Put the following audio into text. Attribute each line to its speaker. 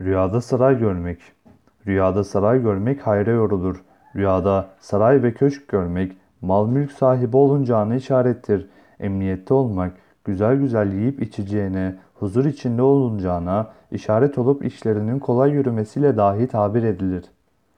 Speaker 1: Rüyada saray görmek. Rüyada saray görmek hayra yorulur. Rüyada saray ve köşk görmek mal mülk sahibi olunacağını işarettir. Emniyette olmak, güzel güzel yiyip içeceğine, huzur içinde olunacağına işaret olup işlerinin kolay yürümesiyle dahi tabir edilir.